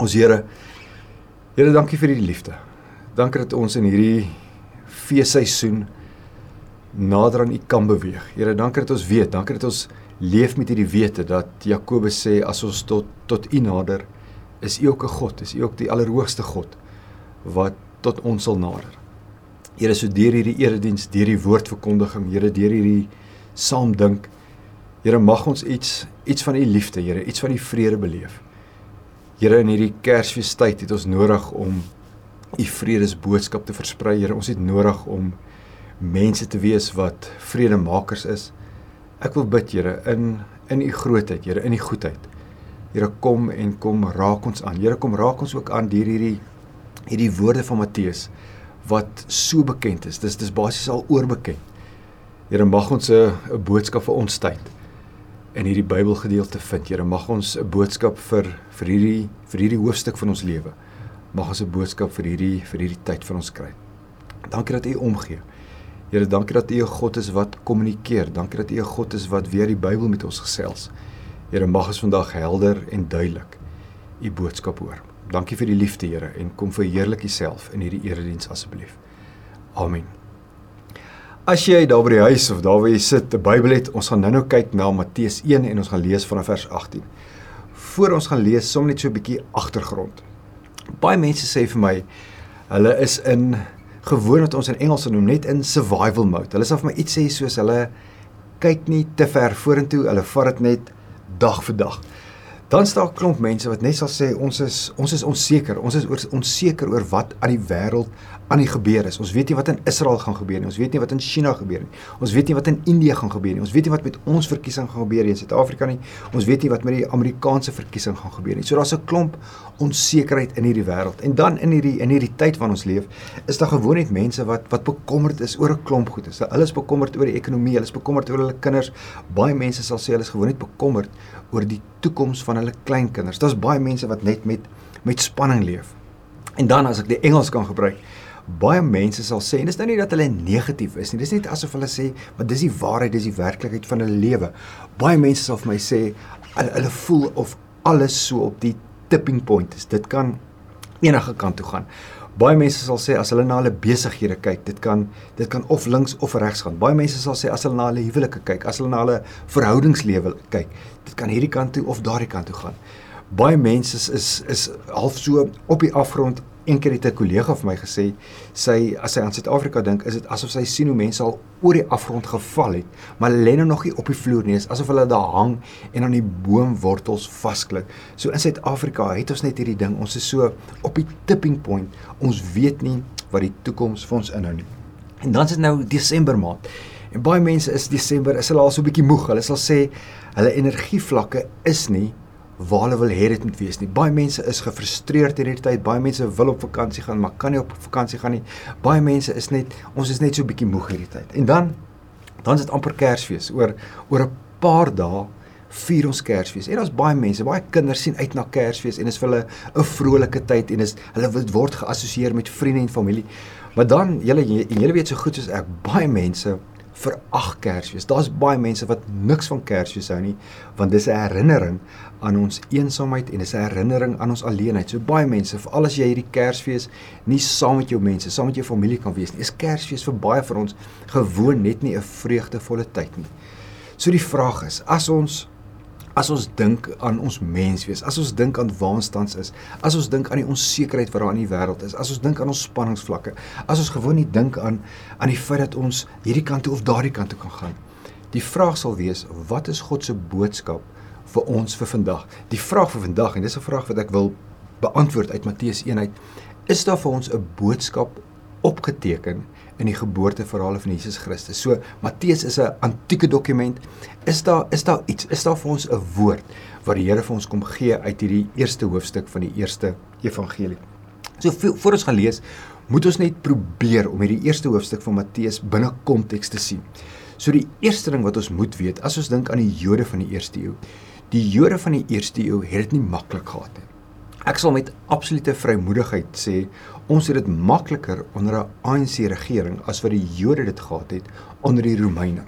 Ons Here, Here, dankie vir die liefde. Dankie dat ons in hierdie feesseisoen nader aan U kan beweeg. Here, dankie dat ons weet, dankie dat ons leef met hierdie wete dat Jakobus sê as ons tot tot U nader, is U ook 'n God, is U ook die allerhoogste God wat tot ons sal nader. Here, so deur hierdie erediens, deur die woordverkondiging, Here, deur hierdie saam dink, Here, mag ons iets iets van U liefde, Here, iets van U vrede beleef. Here, in hierdie Kersfeestyd het ons nodig om U vredesboodskap te versprei. Here, ons het nodig om mense te wees wat vredemakers is. Ek wil bid, Here, in in u grootheid, Here, in u goedheid. Here, kom en kom raak ons aan. Here, kom raak ons ook aan deur hierdie hierdie woorde van Matteus wat so bekend is. Dis dis basies al oorbekend. Here, mag ons 'n 'n boodskap vir ons tyd in hierdie Bybelgedeelte vind. Here, mag ons 'n boodskap vir vir hierdie vir hierdie hoofstuk van ons lewe. Mag ons 'n boodskap vir hierdie vir hierdie tyd van ons kry. Dankie dat U omgee. Here, dankie dat U 'n God is wat kommunikeer. Dankie dat U 'n God is wat weer die Bybel met ons gesels. Here, mag ons vandag helder en duidelik U boodskap hoor. Dankie vir die liefde, Here, en kom verheerlik Uself in hierdie erediens asseblief. Amen. As jy daar by die huis of daar waar jy sit, 'n Bybel het, ons gaan nou-nou kyk na Matteus 1 en ons gaan lees vanaf vers 18. Voor ons gaan lees, som net so 'n bietjie agtergrond. Baie mense sê vir my hulle is in gewoon wat ons in Engels noem net in survival mode. Hulle sê vir my iets sê soos hulle kyk nie te ver vorentoe, hulle vat dit net dag vir dag. Dan staan 'n klomp mense wat net sal sê ons is ons is onseker. Ons is onseker oor wat aan die wêreld aan die gebeur is. Ons weet nie wat in Israel gaan gebeur nie. Ons weet nie wat in China gebeur nie. Ons weet nie wat in Indië gaan gebeur nie. Ons weet nie wat met ons verkiesing gaan gebeur in Suid-Afrika nie. Ons weet nie wat met die Amerikaanse verkiesing gaan gebeur nie. So daar's 'n klomp onsekerheid in hierdie wêreld. En dan in hierdie in hierdie tyd waarin ons leef, is daar gewoon net mense wat wat bekommerd is oor 'n klomp goed. Hulle is bekommerd oor die ekonomie, hulle is bekommerd oor hulle kinders. Baie mense sal sê hulle is gewoon net bekommerd oor die toekoms van hulle kleinkinders. Daar's baie mense wat net met met spanning leef. En dan as ek die Engels kan gebruik, baie mense sal sê en dis nou nie dat hulle negatief is nie. Dis net asof hulle sê, maar dis die waarheid, dis die werklikheid van hulle lewe. Baie mense sal vir my sê hulle, hulle voel of alles so op die tipping point is. Dit kan enige kant toe gaan. Baie mense sal sê as hulle na hulle besighede kyk, dit kan dit kan of links of regs gaan. Baie mense sal sê as hulle na hulle huwelike kyk, as hulle na hulle verhoudingslewe kyk, dit kan hierdie kant toe of daardie kant toe gaan. Baie mense is is, is half so op die afgrond Een keer het 'n kollega vir my gesê, sy as sy aan Suid-Afrika dink, is dit asof sy sien hoe mense al oor die afgrond geval het, maar lê nou nog nie op die vloer nie, asof hulle daar hang en aan die boomwortels vasklik. So in Suid-Afrika het ons net hierdie ding, ons is so op die tipping point. Ons weet nie wat die toekoms vir ons inhou nie. En dan is dit nou Desember maand. En baie mense is Desember, is hulle al so 'n bietjie moeg. Hulle sal sê hulle energievlakke is nie waar hulle wil hê dit moet wees nie. Baie mense is gefrustreerd in hierdie tyd. Baie mense wil op vakansie gaan, maar kan nie op vakansie gaan nie. Baie mense is net ons is net so bietjie moeg hierdie tyd. En dan dan is dit amper Kersfees. Oor oor 'n paar dae vier ons Kersfees. En daar's baie mense, baie kinders sien uit na Kersfees en is vir hulle 'n vrolike tyd en is hulle word geassosieer met vriende en familie. Maar dan julle julle weet so goed soos ek, baie mense verag Kersfees. Daar's baie mense wat niks van Kersfees hou nie, want dis 'n herinnering aan ons eensaamheid en dis 'n herinnering aan ons alleenheid. So baie mense, veral as jy hierdie Kersfees nie saam met jou mense, saam met jou familie kan wees nie, is Kersfees vir baie van ons gewoon net nie 'n vreugdevolle tyd nie. So die vraag is, as ons As ons dink aan ons menswees, as ons dink aan waar ons tans is, as ons dink aan die onsekerheid wat daar in die wêreld is, as ons dink aan ons spanningsvlakke, as ons gewoon nie dink aan aan die feit dat ons hierdie kant toe of daardie kant toe kan gaan. Die vraag sal wees, wat is God se boodskap vir ons vir vandag? Die vraag vir vandag en dis 'n vraag wat ek wil beantwoord uit Matteus 1 uit, is daar vir ons 'n boodskap opgeteken in die geboorteverhale van Jesus Christus. So Matteus is 'n antieke dokument. Is daar is daar iets? Is daar vir ons 'n woord wat die Here vir ons kom gee uit hierdie eerste hoofstuk van die eerste evangelie? So voor ons gaan lees, moet ons net probeer om hierdie eerste hoofstuk van Matteus binne konteks te sien. So die eerste ding wat ons moet weet, as ons dink aan die Jode van die eerste eeu, die Jode van die eerste eeu het dit nie maklik gehad nie. Ek sal met absolute vrymoedigheid sê ons het dit makliker onder 'n ANC regering as wat die Jode dit gehad het onder die Romeine.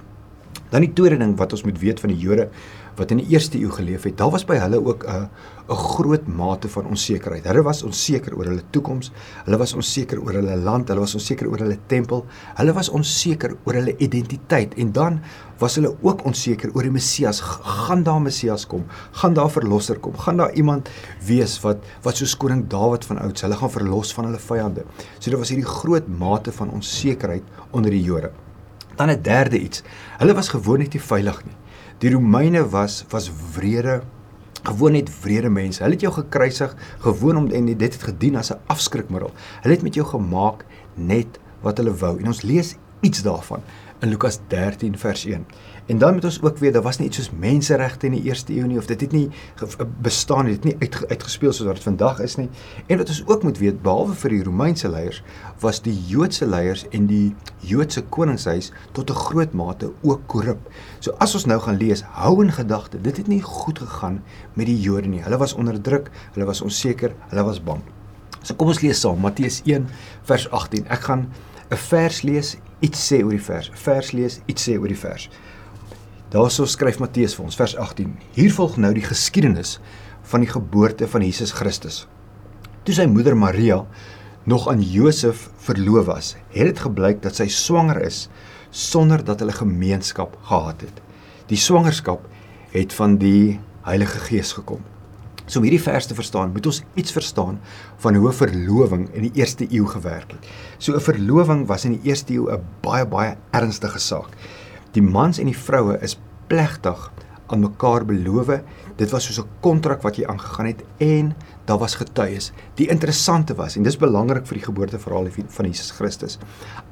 Dan die tweede ding wat ons moet weet van die Jode wat in die eerste eeu geleef het, daar was by hulle ook 'n 'n groot mate van onsekerheid. Hulle was onseker oor hulle toekoms, hulle was onseker oor hulle land, hulle was onseker oor hulle tempel, hulle was onseker oor hulle identiteit en dan was hulle ook onseker oor die Messias. Gaan daar Messias kom? Gaan daar verlosser kom? Gaan daar iemand wees wat wat soos koning Dawid van ouds, hulle gaan verlos van hulle vyande. So daar was hierdie groot mate van onsekerheid onder die Jode. Dan 'n derde iets. Hulle was gewoon net nie veilig nie. Die Romeine was was wrede gewoon net wrede mense. Hulle het jou gekruisig gewoon om en dit het gedien as 'n afskrikmiddel. Hulle het met jou gemaak net wat hulle wou. En ons lees iets daarvan in Lukas 13 vers 1. En dan moet ons ook weet daar was nie iets soos menseregte in die eerste eeu nie of dit het nie bestaan nie, dit nie uit, uitgespeel soos wat dit vandag is nie. En wat ons ook moet weet behalwe vir die Romeinse leiers was die Joodse leiers en die Joodse koningshuis tot 'n groot mate ook korrup. So as ons nou gaan lees, hou in gedagte, dit het nie goed gegaan met die Jode nie. Hulle was onderdruk, hulle was onseker, hulle was bang. So kom ons lees saam Matteus 1 vers 18. Ek gaan 'n vers lees, iets sê oor die vers. Vers lees, iets sê oor die vers. Daarso skryf Matteus vir ons vers 18. Hier volg nou die geskiedenis van die geboorte van Jesus Christus. Toe sy moeder Maria nog aan Josef verloof was, het dit gebleik dat sy swanger is sonder dat hulle gemeenskap gehad het. Die swangerskap het van die Heilige Gees gekom. So om hierdie vers te verstaan, moet ons iets verstaan van hoe 'n verloving in die eerste eeu gewerk het. So 'n verloving was in die eerste eeu 'n baie baie ernstige saak. Die mans en die vroue is plegtig aan mekaar beloof. Dit was soos 'n kontrak wat jy aangegaan het en daar was getuies. Die interessante was en dis belangrik vir die geboorteverhaal van Jesus Christus.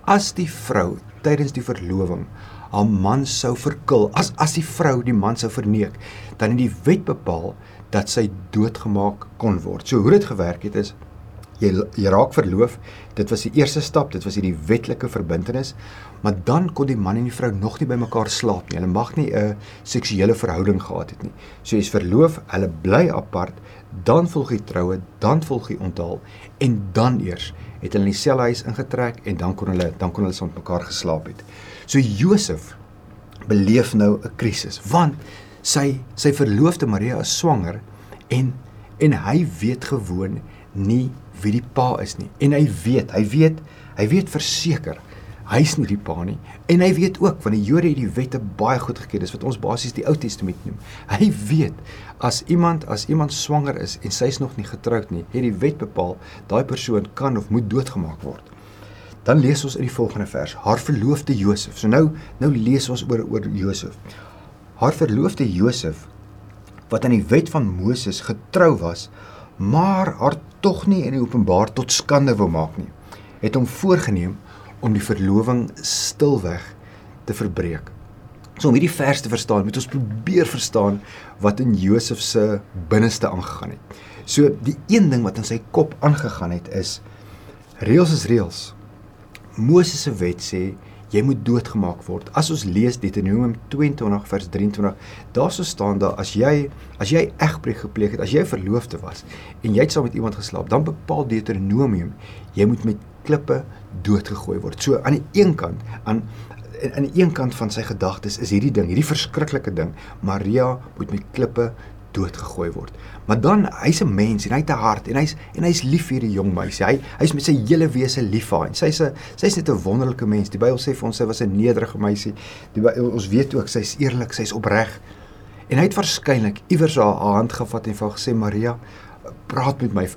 As die vrou tydens die verloving haar man sou verkil, as as die vrou die man sou verneek, dan het die wet bepaal dat sy doodgemaak kon word. So hoe dit gewerk het is jy jy raak verloof. Dit was die eerste stap, dit was hierdie wetlike verbintenis. Maar dan kon die man en die vrou nog nie by mekaar slaap nie. Hulle mag nie 'n seksuele verhouding gehad het nie. So jy's verloof, hulle bly apart, dan volg die troue, dan volg die onthaal en dan eers het hulle in dieselfde huis ingetrek en dan kon hulle dan kon hulle saam met mekaar geslaap het. So Josef beleef nou 'n krisis want sy sy verloofde Maria is swanger en en hy weet gewoon nie wie die pa is nie. En hy weet, hy weet, hy weet verseker hy's nie die pa nie. En hy weet ook want die Jode het die wette baie goed geken. Dis wat ons basies die Ou Testament noem. Hy weet as iemand as iemand swanger is en sy's nog nie getroud nie, het die wet bepaal daai persoon kan of moet doodgemaak word. Dan lees ons in die volgende vers: Haar verloofde Josef. So nou nou lees ons oor oor Josef. Haar verloofde Josef wat aan die wet van Moses getrou was, maar haar tog nie in die openbaar tot skande wou maak nie, het hom voorgenem om die verloving stilweg te verbreek. So om hierdie vers te verstaan, moet ons probeer verstaan wat in Josef se binneste aangegaan het. So die een ding wat in sy kop aangegaan het is reëls is reëls. Moses se wet sê jy moet doodgemaak word. As ons lees Deuteronomium 22 vers 23, daar sou staan daar as jy as jy egbreek gepleeg het, as jy verloofde was en jy het saam met iemand geslaap, dan bepaal Deuteronomium jy moet met klippe doodgegooi word. So aan die een kant aan aan die een kant van sy gedagtes is hierdie ding, hierdie verskriklike ding, Maria moet met klippe doodgegooi word. Maar dan hy's 'n mens en hy het 'n hart en hy's en hy's lief vir die jong meisie. Hy hy's met sy hele wese lief vir haar. En sy's 'n sy's net 'n wonderlike mens. Die Bybel sê vir ons sy was 'n nederige meisie. Die ons weet ook sy's eerlik, sy's opreg. En hy het waarskynlik iewers haar hand gevat en vir haar gesê Maria, praat met my.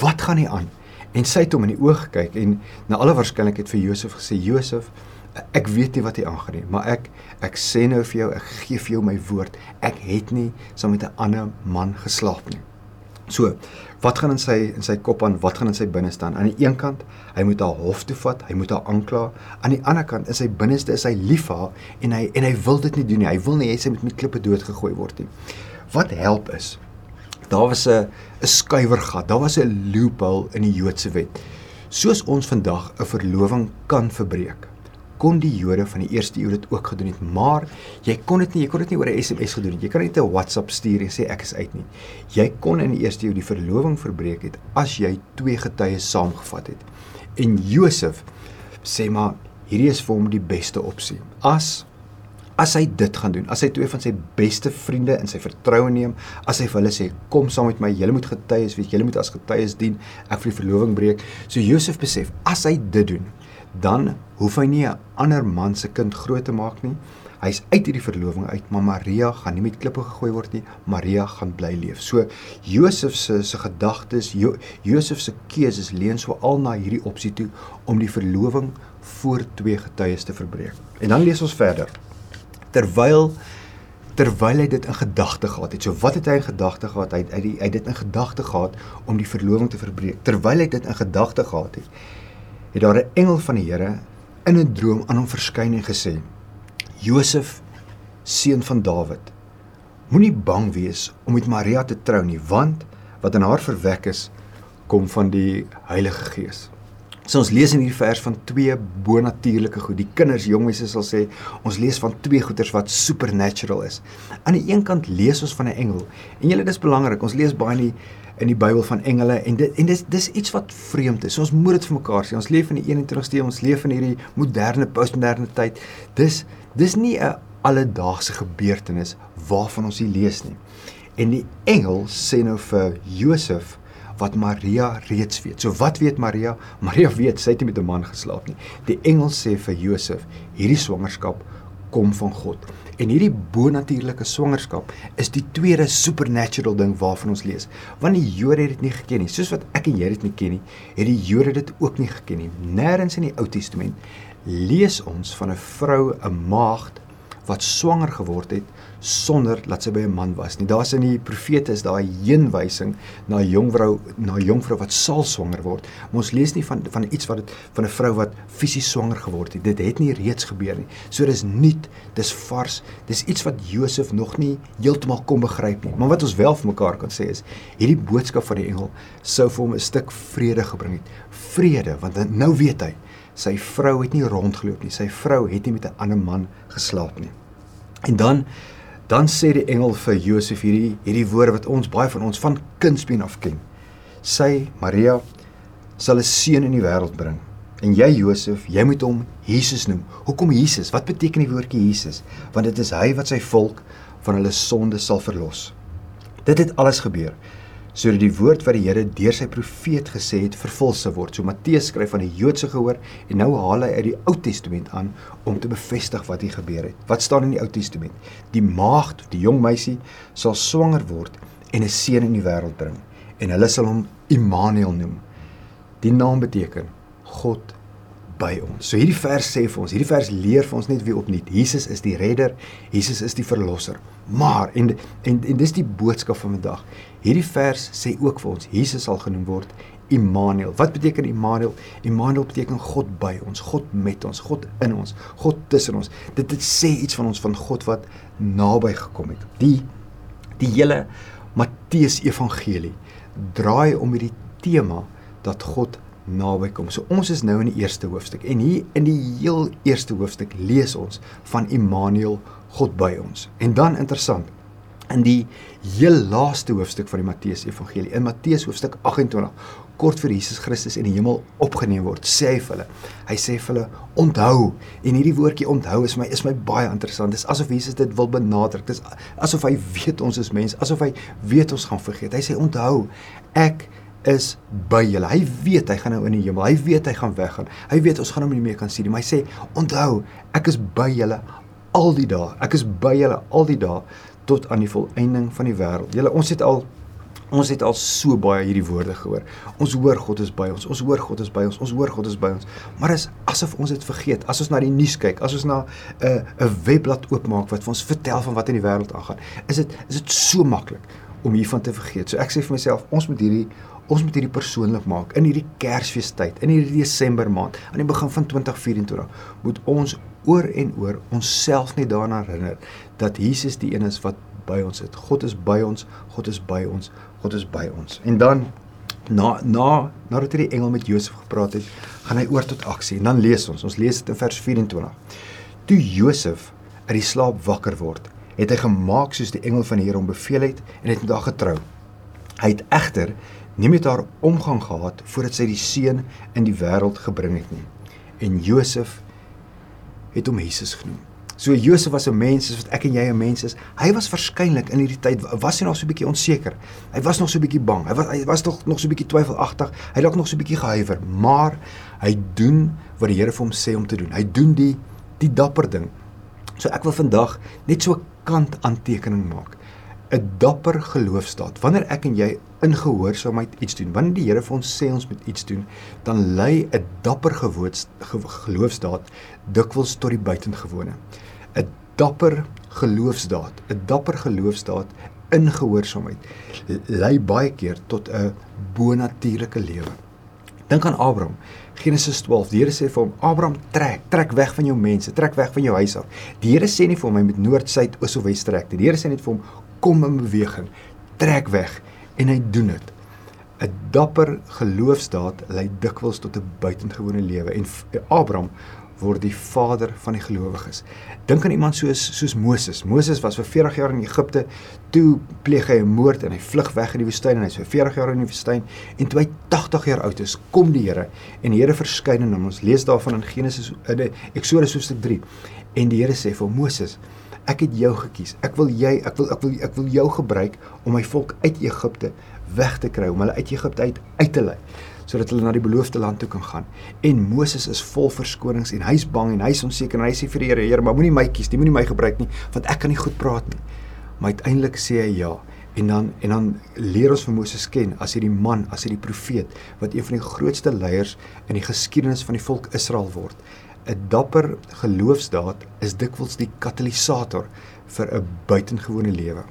Wat gaan nie aan? En sy het hom in die oë gekyk en na alle waarskynlikheid vir Josef gesê Josef ek weet nie wat jy aangaan nie, maar ek ek sê nou vir jou, ek gee vir jou my woord, ek het nie saam met 'n ander man geslaap nie. So, wat gaan in sy in sy kop aan, wat gaan in sy binne staan? Aan die een kant, hy moet haar hof toe vat, hy moet haar aankla. Aan die ander kant, in sy binneste is hy lief vir haar en hy en hy wil dit nie doen nie. Hy wil nie hê sy moet met klippe doodgegooi word nie. Wat help is daar was 'n 'n skuiwergat, daar was 'n loophole in die Joodse wet. Soos ons vandag 'n verloving kan verbreek kon die Jode van die eerste eeu dit ook gedoen het, maar jy kon dit nie, jy kon dit nie oor 'n SMS gedoen het. Jy kan nie 'n WhatsApp stuur en sê ek is uit nie. Jy kon in die eerste eeu die verloving verbreek het as jy twee getuies saamgevat het. En Josef sê maar hierdie is vir hom die beste opsie. As As hy dit gaan doen, as hy twee van sy beste vriende in sy vertroue neem, as hy vir hulle sê kom saam met my, julle moet getuies wees, julle moet as getuies dien, ek vir die verloving breek. So Josef besef, as hy dit doen, dan hoef hy nie 'n ander man se kind groot te maak nie. Hy's uit hierdie verloving uit, maar Maria gaan nie met klippe gegooi word nie. Maria gaan bly leef. So Josef se se gedagtes, jo, Josef se keuses leun so al na hierdie opsie toe om die verloving voor twee getuies te verbreek. En dan lees ons verder. Terwyl terwyl hy dit in gedagte gehad het. So wat het hy in gedagte gehad? Hy hy hy dit in gedagte gehad om die verloving te verbreek. Terwyl hy dit in gedagte gehad het, het daar 'n engel van die Here in 'n droom aan hom verskyn en gesê: Josef, seun van Dawid, moenie bang wees om met Maria te trou nie, want wat in haar verwek is, kom van die Heilige Gees. So ons lees in hierdie vers van twee bonatuurlike goed. Die kinders, jongmense sal sê, ons lees van twee goeters wat supernatural is. Aan die een kant lees ons van 'n engel. En julle dis belangrik. Ons lees baie in die in die Bybel van engele en dit en dis dis iets wat vreemd is. Ons moet dit vir mekaar sê. Ons leef in die 21ste eeu, ons leef in hierdie moderne postmoderne tyd. Dis dis nie 'n alledaagse gebeurtenis waarvan ons hier lees nie. En die engel sê nou vir Josef wat Maria reeds weet. So wat weet Maria? Maria weet sy het nie met 'n man geslaap nie. Die engel sê vir Josef, hierdie swangerskap kom van God. En hierdie bonatuurlike swangerskap is die tweede supernatural ding waarvan ons lees. Want die Jode het dit nie geken nie, soos wat ek en jy dit nie ken nie, het die Jode dit ook nie geken nie. Nêrens in die Ou Testament lees ons van 'n vrou, 'n maagd wat swanger geword het sonder dat sy by 'n man was nie. Daar's in die profete is daai heenwysing na 'n jong vrou, na 'n jong vrou wat sal swanger word. Maar ons lees nie van van iets wat dit van 'n vrou wat fisies swanger geword het. Dit het nie reeds gebeur nie. So dis nuut, dis vars. Dis iets wat Josef nog nie heeltemal kon begryp nie. Maar wat ons wel vir mekaar kan sê is hierdie boodskap van die engel sou vir hom 'n stuk vrede gebring het. Vrede, want nou weet hy sy vrou het nie rondgeloop nie. Sy vrou het nie met 'n ander man geslaap nie. En dan dan sê die engel vir Josef hierdie hierdie woorde wat ons baie van ons van kindsbeen af ken. Sy Maria sal 'n seun in die wêreld bring. En jy Josef, jy moet hom Jesus noem. Hoekom Jesus? Wat beteken die woordjie Jesus? Want dit is hy wat sy volk van hulle sonde sal verlos. Dit het alles gebeur sodat die woord wat die Here deur sy profeet gesê het vervul sou word. So Matteus skryf van die Joodse gehoor en nou haal hy uit die Ou Testament aan om te bevestig wat hier gebeur het. Wat staan in die Ou Testament? Die maagd, die jong meisie sal swanger word en 'n seun in die wêreld bring en hulle sal hom Immanuel noem. Die naam beteken God by ons. So hierdie vers sê vir ons, hierdie vers leer vir ons net weer opnuut. Jesus is die redder, Jesus is die verlosser. Maar en en en dis die boodskap van vandag. Hierdie vers sê ook vir ons Jesus sal genoem word Immanuel. Wat beteken Immanuel? Immanuel beteken God by ons, God met ons, God in ons, God tussen ons. Dit dit sê iets van ons van God wat naby gekom het. Die die hele Matteus Evangelie draai om hierdie tema dat God naby kom. So ons is nou in die eerste hoofstuk en hier in die heel eerste hoofstuk lees ons van Immanuel, God by ons. En dan interessant, in die heel laaste hoofstuk van die Matteus Evangelie, in Matteus hoofstuk 28, kort voor Jesus Christus in die hemel opgeneem word, sê hy vir hulle, hy sê vir hulle, onthou, en hierdie woordjie onthou is my is my baie interessant. Dis asof Jesus dit wil benadruk. Dis asof hy weet ons is mense, asof hy weet ons gaan vergeet. Hy sê onthou, ek is by julle. Hy weet hy gaan nou in die hemel. Hy weet hy gaan weggaan. Hy weet ons gaan hom nie meer kan sien nie. Maar hy sê, "Onthou, ek is by julle al die dae. Ek is by julle al die dae tot aan die volëinding van die wêreld." Julle, ons het al ons het al so baie hierdie woorde gehoor. Ons hoor God is by ons. Ons hoor God is by ons. Ons hoor God is by ons. Maar is asof ons dit vergeet. As ons na die nuus kyk, as ons na 'n uh, 'n webblad oopmaak wat vir ons vertel van wat in die wêreld aangaan, is dit is dit so maklik om hiervan te vergeet. So ek sê vir myself, ons moet hierdie Ons moet hierdie persoonlik maak in hierdie Kersfeestyd, in hierdie Desember maand, aan die begin van 2024, moet ons oor en oor onsself net daaraan herinner dat Jesus die een is wat by ons is. God is by ons, God is by ons, God is by ons. En dan na na nadat hierdie engel met Josef gepraat het, gaan hy oor tot aksie. En dan lees ons, ons lees dit in vers 24. Toe Josef uit die slaap wakker word, het hy gemaak soos die engel van die Here hom beveel het en het met haar getrou. Hy het egter nie met haar omgang gehad voordat sy die seun in die wêreld gebring het nie. En Josef het hom Jesus genoem. So Josef was 'n mens soos wat ek en jy 'n mens is. Hy was waarskynlik in hierdie tyd was hy nog so 'n bietjie onseker. Hy was nog so 'n bietjie bang. Hy was hy was tog nog so 'n bietjie twyfelagtig. Hy dalk nog so 'n bietjie gehuiwer, maar hy doen wat die Here vir hom sê om te doen. Hy doen die die dapper ding. So ek wil vandag net so 'n kant aantekening maak. 'n Dapper geloofstaat. Wanneer ek en jy in gehoorsaamheid iets doen, wanneer die Here vir ons sê ons moet iets doen, dan lei 'n dapper geloofstaat dikwels tot die buitengewone. 'n Dapper geloofsdaad, 'n dapper geloofsdaad in gehoorsaamheid lei baie keer tot 'n bonatuurlike lewe. Dink aan Abraham. Genesis 12. Die Here sê vir hom: "Abraham, trek, trek weg van jou mense, trek weg van jou huis af." Die Here sê nie vir hom hy moet noord, suid, oos of wes trek nie. Die Here sê net vir hom: "Kom in beweging. Trek weg." En hy doen dit. 'n Dapper geloofsdaad lei dikwels tot 'n buitengewone lewe en Abraham word die vader van die gelowiges. Dink aan iemand soos soos Moses. Moses was vir 40 jaar in Egipte, toe pleeg hy 'n moord en hy vlug weg in die woestyn en hy's vir 40 jaar in die woestyn en toe hy 80 jaar oud is, kom die Here en die Here verskyn aan hom. Ons lees daarvan in Genesis in Eksodus hoofstuk 3. En die Here sê vir Moses: Ek het jou gekies. Ek wil jy, ek wil ek wil ek wil jou gebruik om my volk uit Egipte weg te kry, om hulle uit Egipte uit uit te lei sodat hulle na die beloofde land toe kan gaan. En Moses is vol verskonings en hy's bang en hy's onseker en hy sê vir die Here: "Here, maar moenie my kies nie, moenie my gebruik nie, want ek kan nie goed praat nie." Maar uiteindelik sê hy ja. En dan en dan leer ons vir Moses ken as hierdie man, as hierdie profeet wat een van die grootste leiers in die geskiedenis van die volk Israel word. 'n Dapper geloofsdaad is dikwels die katalisator vir 'n buitengewone lewe.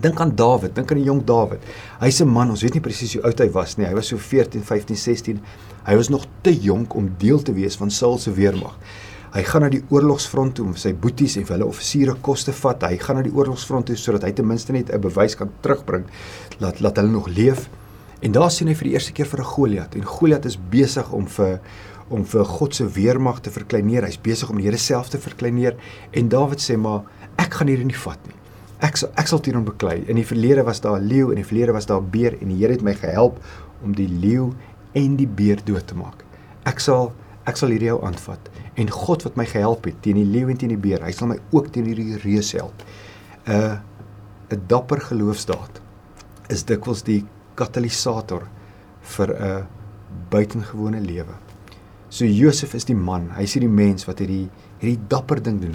Dink aan Dawid, dink aan die jong Dawid. Hy's 'n man, ons weet nie presies hoe oud hy was nie. Hy was so 14, 15, 16. Hy was nog te jonk om deel te wees van Saul se weermag. Hy gaan na die oorlogsfront toe om sy boeties en vir hulle offisiere kos te vat. Hy gaan na die oorlogsfront toe sodat hy ten minste net 'n bewys kan terugbring dat laat hulle nog leef. En daar sien hy vir die eerste keer vir 'n Goliat en Goliat is besig om vir om vir God se weermag te verkleineer. Hy's besig om die Here self te verkleineer en Dawid sê maar ek gaan hierdie nie vat nie ek sal ek sal teen hom beklei. In die verlede was daar 'n leeu en in die verlede was daar 'n beer en die Here het my gehelp om die leeu en die beer dood te maak. Ek sal ek sal hierdie jou aanvat en God wat my gehelp het teen die leeu en teen die beer, hy sal my ook teen hierdie reus help. 'n uh, 'n dapper geloofsdaad is dikwels die katalisator vir 'n buitengewone lewe. So Josef is die man, hy is die mens wat hierdie hierdie dapper ding doen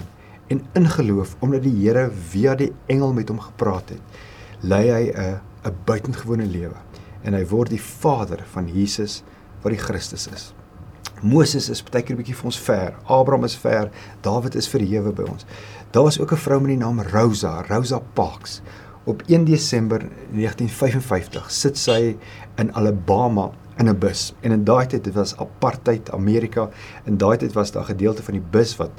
en in geloof omdat die Here via die engel met hom gepraat het, lei hy 'n 'n buitengewone lewe en hy word die vader van Jesus wat die Christus is. Moses is baie keer 'n bietjie vir ons ver. Abraham is ver. Dawid is verhewe by ons. Daar was ook 'n vrou met die naam Rosa, Rosa Parks. Op 1 Desember 1955 sit sy in Alabama in 'n bus. En in daai tyd dit was apartheid Amerika. In daai tyd was daar 'n gedeelte van die bus wat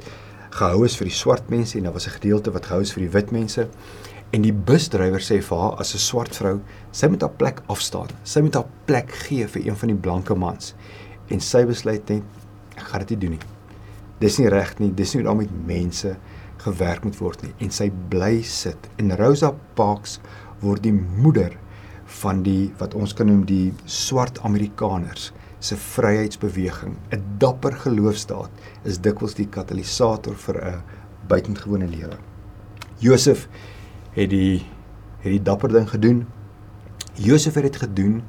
gehou is vir die swart mense en daar was 'n gedeelte wat gehou is vir die wit mense. En die busdrywer sê vir haar as 'n swart vrou, sy moet haar plek afstaan. Sy moet haar plek gee vir een van die blanke mans. En sy besluit net ek gaan dit nie doen nie. Dis nie reg nie. Dis nie hoe daarmee mense gewerk moet word nie. En sy bly sit. En Rosa Parks word die moeder van die wat ons kan noem die swart Amerikaners se vryheidsbeweging, 'n dapper geloofsdaad, is dikwels die katalisator vir 'n buitengewone lewe. Josef het die het die dapper ding gedoen. Josef het dit gedoen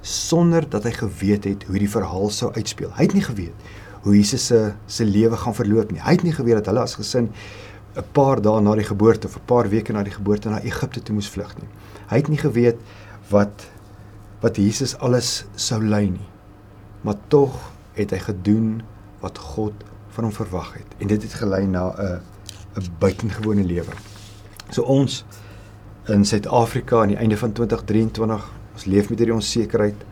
sonder dat hy geweet het hoe die verhaal sou uitspeel. Hy het nie geweet hoe Jesus se se lewe gaan verloop nie. Hy het nie geweet dat hulle as gesin 'n paar dae na die geboorte of 'n paar weke na die geboorte na Egipte toe moes vlug nie. Hy het nie geweet wat wat Jesus alles sou lei nie maar tog het hy gedoen wat God van hom verwag het en dit het gelei na 'n 'n buitengewone lewe. So ons in Suid-Afrika aan die einde van 2023, ons leef met hierdie onsekerheid.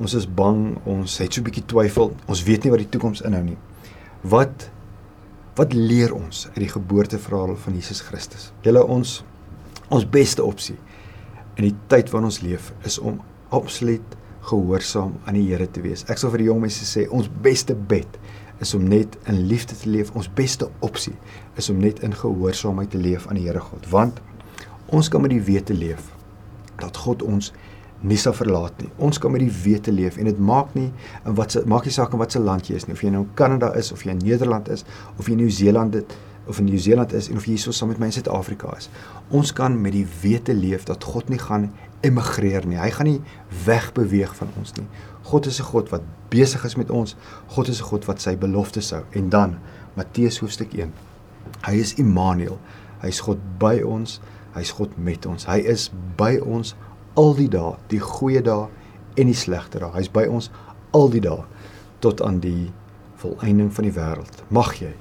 Ons is bang, ons het so 'n bietjie twyfel. Ons weet nie wat die toekoms inhou nie. Wat wat leer ons uit die geboorteverhaal van Jesus Christus? Julle ons ons beste opsie in die tyd waarin ons leef is om absoluut gehoorsaam aan die Here te wees. Ek sal vir die jong mense sê ons beste bed is om net in liefde te leef. Ons beste opsie is om net in gehoorsaamheid te leef aan die Here God, want ons kan met die wete leef dat God ons nie sal verlaat nie. Ons kan met die wete leef en dit maak nie in wat se maak nie saak in wat se land jy is nie, of jy nou in Kanada is of jy in Nederland is of jy in Nieu-Seeland dit of in Nieu-Seeland is en of jy hierso saam met my in Suid-Afrika is. Ons kan met die wete leef dat God nie gaan emigreer nie. Hy gaan nie wegbeweeg van ons nie. God is 'n God wat besig is met ons. God is 'n God wat sy beloftes hou. En dan Matteus hoofstuk 1. Hy is Immanuel. Hy's God by ons. Hy's God met ons. Hy is by ons al die dae, die goeie dae en die slegte dae. Hy's by ons al die dae tot aan die volëinding van die wêreld. Mag jy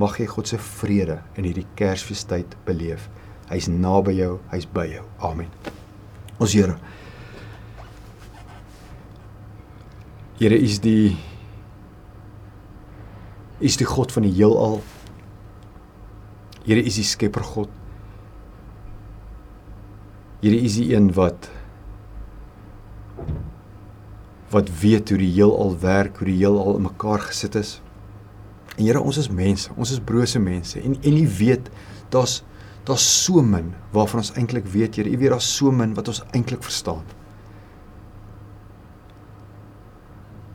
mag jy God se vrede in hierdie Kersfeestyd beleef. Hy's naby jou, hy's by jou. Amen. Ons Here. Here is die is die God van die heelal. Here is die Skepper God. Here is die een wat wat weet hoe die heelal werk, hoe die heelal in mekaar gesit is. En Here, ons is mense, ons is brose mense en en U weet daar's daar's so min waarvan ons eintlik weet, Here. U weet daar's so min wat ons eintlik verstaan.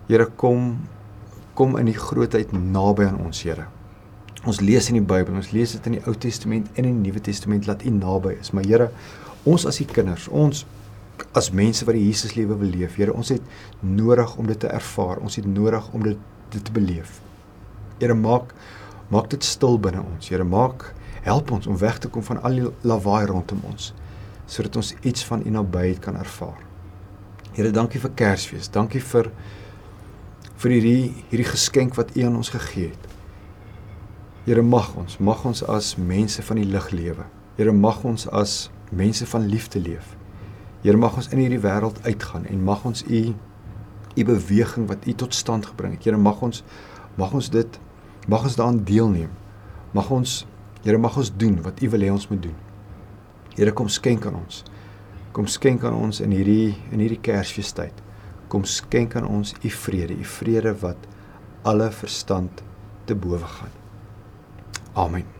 Here, kom kom in die grootheid naby aan ons, Here. Ons lees in die Bybel, ons lees dit in die Ou Testament en in die Nuwe Testament dat U naby is. Maar Here, ons as U kinders, ons as mense wat die Jesus lewe wil leef. Here, ons het nodig om dit te ervaar. Ons het nodig om dit, dit te beleef. Here, maak maak dit stil binne ons. Here, maak help ons om weg te kom van al die lawaai rondom ons sodat ons iets van U nabyheid kan ervaar. Here, dankie vir Kersfees. Dankie vir vir hierdie hierdie geskenk wat U aan ons gegee het. Here, mag ons, mag ons as mense van die lig lewe. Here, mag ons as mense van liefde leef. Here mag ons in hierdie wêreld uitgaan en mag ons u u beweging wat u tot stand gebring het. Here mag ons mag ons dit mag ons daaraan deelneem. Mag ons Here mag ons doen wat u wil hê ons moet doen. Here kom skenk aan ons. Kom skenk aan ons in hierdie in hierdie Kersfeestyd. Kom skenk aan ons u vrede, u vrede wat alle verstand te bowe gaan. Amen.